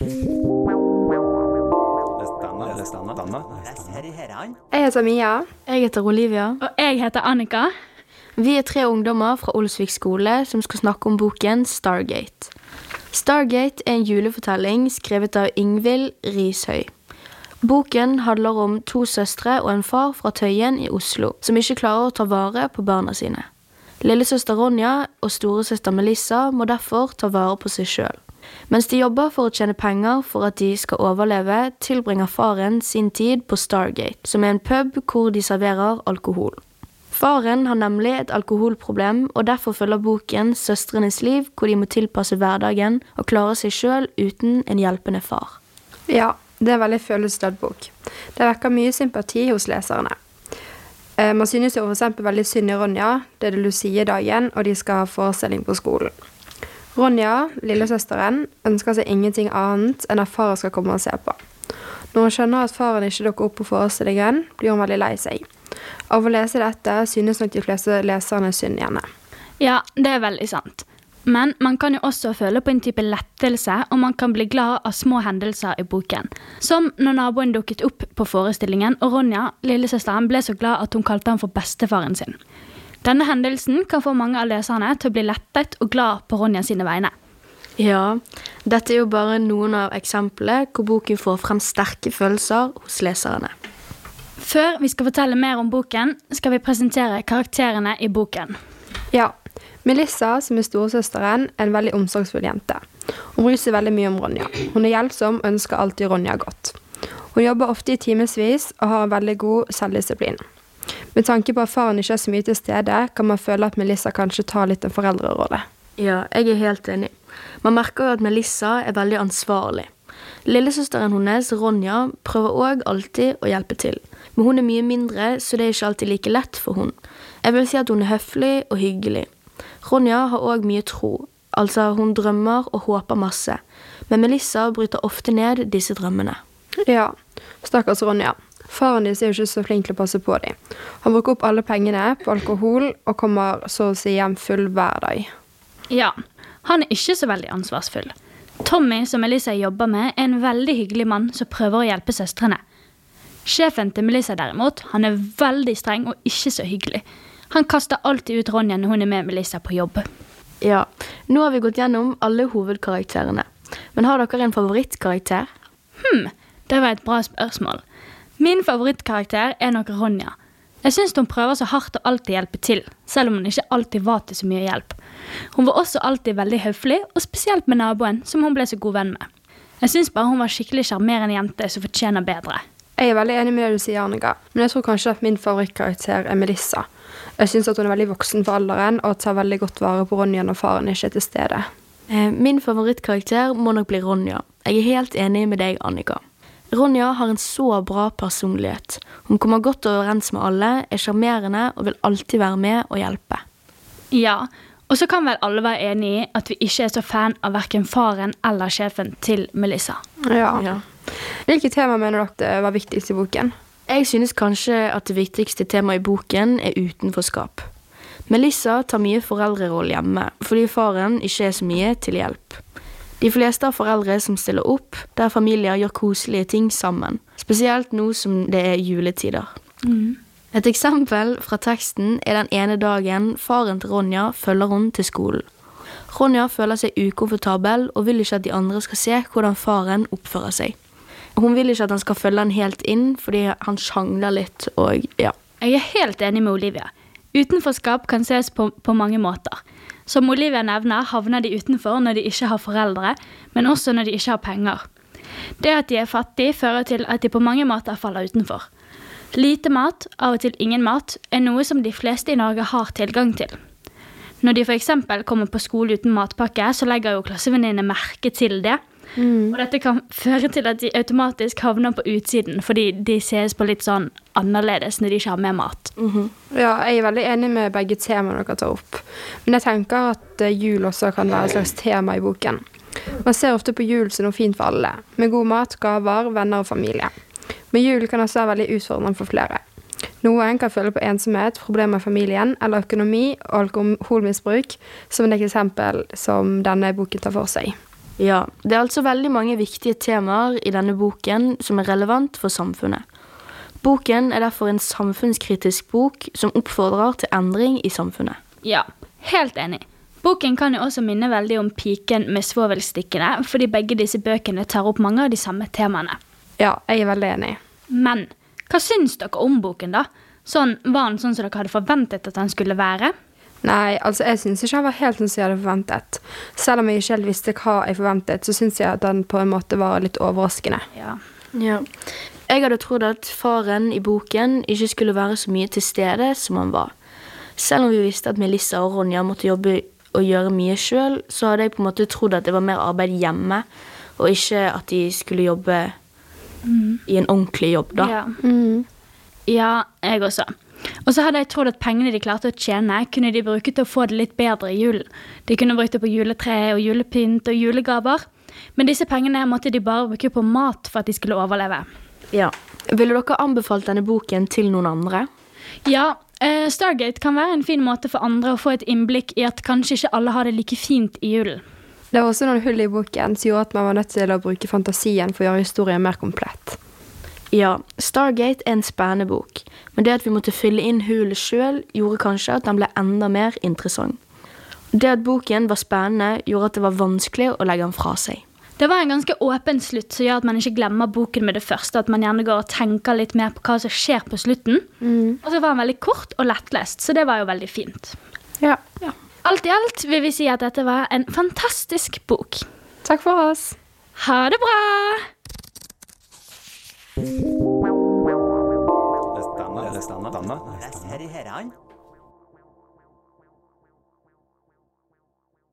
Jeg heter Mia. Jeg heter Olivia. Og jeg heter Annika. Vi er tre ungdommer fra Olsvik skole som skal snakke om boken Stargate. Stargate er en julefortelling skrevet av Ingvild Rishøi. Boken handler om to søstre og en far fra Tøyen i Oslo som ikke klarer å ta vare på barna sine. Lillesøster Ronja og storesøster Melissa må derfor ta vare på seg sjøl. Mens de jobber for å tjene penger for at de skal overleve, tilbringer faren sin tid på Stargate, som er en pub hvor de serverer alkohol. Faren har nemlig et alkoholproblem, og derfor følger boken søstrenes liv, hvor de må tilpasse hverdagen og klare seg sjøl uten en hjelpende far. Ja, det er en veldig følelsesladd bok. Det vekker mye sympati hos leserne. Eh, Man synes jo f.eks. veldig synd i Ronja. Det er det Lucie-dagen, og de skal ha forestilling på skolen. Ronja, lillesøsteren, ønsker seg ingenting annet enn at faren skal komme og se på. Når hun skjønner at faren ikke dukker opp på forestillingen, blir hun veldig lei seg. Av å lese dette synes nok de fleste leserne synd i henne. Ja, det er veldig sant. Men man kan jo også føle på en type lettelse, og man kan bli glad av små hendelser i boken. Som når naboen dukket opp på forestillingen, og Ronja, lillesøsteren, ble så glad at hun kalte ham for bestefaren sin. Denne hendelsen kan få mange av leserne til å bli lettet og glad på Ronja sine vegne. Ja, dette er jo bare noen av eksemplene hvor boken får frem sterke følelser hos leserne. Før vi skal fortelle mer om boken, skal vi presentere karakterene i boken. Ja, Melissa, som er storesøsteren, er en veldig omsorgsfull jente. Hun bryr seg veldig mye om Ronja. Hun er hjelpsom og ønsker alltid Ronja godt. Hun jobber ofte i timevis og har en veldig god selvdisiplin. Med tanke på at faren ikke er så mye til stede, kan man føle at Melissa kanskje tar litt en foreldrerolle. Ja, jeg er helt enig. Man merker jo at Melissa er veldig ansvarlig. Lillesøsteren hennes, Ronja, prøver òg alltid å hjelpe til. Men hun er mye mindre, så det er ikke alltid like lett for hun. Jeg vil si at hun er høflig og hyggelig. Ronja har òg mye tro, altså hun drømmer og håper masse. Men Melissa bryter ofte ned disse drømmene. Ja, stakkars Ronja. Faren deres er jo ikke så flink til å passe på dem. Han bruker opp alle pengene på alkohol og kommer så å si hjem full hver dag. Ja, han er ikke så veldig ansvarsfull. Tommy, som Melissa jobber med, er en veldig hyggelig mann som prøver å hjelpe søstrene. Sjefen til Melissa derimot, han er veldig streng og ikke så hyggelig. Han kaster alltid ut Ronja når hun er med Melissa på jobb. Ja, nå har vi gått gjennom alle hovedkarakterene. Men har dere en favorittkarakter? Hm, det var et bra spørsmål. Min favorittkarakter er nok Ronja. Jeg syns hun prøver så hardt å alltid hjelpe til, selv om hun ikke alltid var til så mye hjelp. Hun var også alltid veldig høflig, og spesielt med naboen, som hun ble så god venn med. Jeg syns bare hun var skikkelig sjarmerende jente som fortjener bedre. Jeg er veldig enig med det du sier, Annika, men jeg tror kanskje at min favorittkarakter er Melissa. Jeg syns hun er veldig voksen for alderen og tar veldig godt vare på Ronja når faren ikke er til stede. Eh, Min favorittkarakter må nok bli Ronja. Jeg er helt enig med deg, Annika. Ronja har en så bra personlighet. Hun kommer godt overens med alle, er sjarmerende og vil alltid være med og hjelpe. Ja, og så kan vel alle være enig i at vi ikke er så fan av verken faren eller sjefen til Melissa. Ja. Ja. Hvilke tema mener dere var viktigst i boken? Jeg synes kanskje at det viktigste temaet i boken er utenforskap. Melissa tar mye foreldrerolle hjemme, fordi faren ikke er så mye til hjelp. De fleste har foreldre som stiller opp, der familier gjør koselige ting sammen. Spesielt nå som det er juletider. Et eksempel fra teksten er den ene dagen faren til Ronja følger hun til skolen. Ronja føler seg ukomfortabel og vil ikke at de andre skal se hvordan faren oppfører seg. Hun vil ikke at han skal følge han helt inn, fordi han sjangler litt og ja. Jeg er helt enig med Olivia. Utenforskap kan ses på, på mange måter. Som Olivia nevner, havner de utenfor når de ikke har foreldre, men også når de ikke har penger. Det at de er fattige, fører til at de på mange måter faller utenfor. Lite mat, av og til ingen mat, er noe som de fleste i Norge har tilgang til. Når de f.eks. kommer på skole uten matpakke, så legger jo klassevenninnene merke til det. Og dette kan føre til at de automatisk havner på utsiden, fordi de ses på litt sånn annerledes når de ikke har med mat. Ja, jeg er veldig enig med begge temaene dere tar opp. Men jeg tenker at eh, jul også kan være et slags tema i boken. Man ser ofte på jul som noe fint for alle, med god mat, gaver, venner og familie. Men jul kan også være veldig utfordrende for flere. Noen kan føle på ensomhet, problemer i familien eller økonomi og alkoholmisbruk, som et eksempel som denne boken tar for seg. Ja, det er altså veldig mange viktige temaer i denne boken som er relevant for samfunnet. Boken er derfor en samfunnskritisk bok som oppfordrer til endring i samfunnet. Ja, helt enig. Boken kan jo også minne veldig om Piken med svovelstikkene, fordi begge disse bøkene tar opp mange av de samme temaene. Ja, jeg er veldig enig. Men hva syns dere om boken, da? Sånn, Var den sånn som dere hadde forventet at den skulle være? Nei, altså jeg syns ikke han var helt sånn som jeg hadde forventet. Selv om jeg ikke helt visste hva jeg forventet, så syns jeg at den på en måte var litt overraskende. Ja. Ja. Jeg hadde trodd at faren i boken ikke skulle være så mye til stede som han var. Selv om vi visste at Melissa og Ronja måtte jobbe og gjøre mye sjøl, så hadde jeg på en måte trodd at det var mer arbeid hjemme, og ikke at de skulle jobbe i en ordentlig jobb, da. Ja. ja, jeg også. Og så hadde jeg trodd at pengene de klarte å tjene, kunne de bruke til å få det litt bedre i julen. De kunne brukt det på juletre og julepynt og julegaver. Men disse pengene måtte de bare bruke på mat for at de skulle overleve. Ja. Ville dere anbefalt denne boken til noen andre? Ja, eh, Stargate kan være en fin måte for andre å få et innblikk i at kanskje ikke alle har det like fint i julen. Det var også noen hull i boken som gjorde at man var nødt til å bruke fantasien for å gjøre historien mer komplett. Ja, Stargate er en spennende bok, men det at vi måtte fylle inn hullet sjøl, gjorde kanskje at den ble enda mer interessant. Det at boken var spennende, gjorde at det var vanskelig å legge den fra seg. Det var en ganske åpen slutt som gjør at man ikke glemmer boken med det første. At man gjerne går og tenker litt mer på hva som skjer på slutten. Og så var den veldig kort og lettlest, så det var jo veldig fint. Ja. Alt i alt vil vi si at dette var en fantastisk bok. Takk for oss. Ha det bra! Les denne, les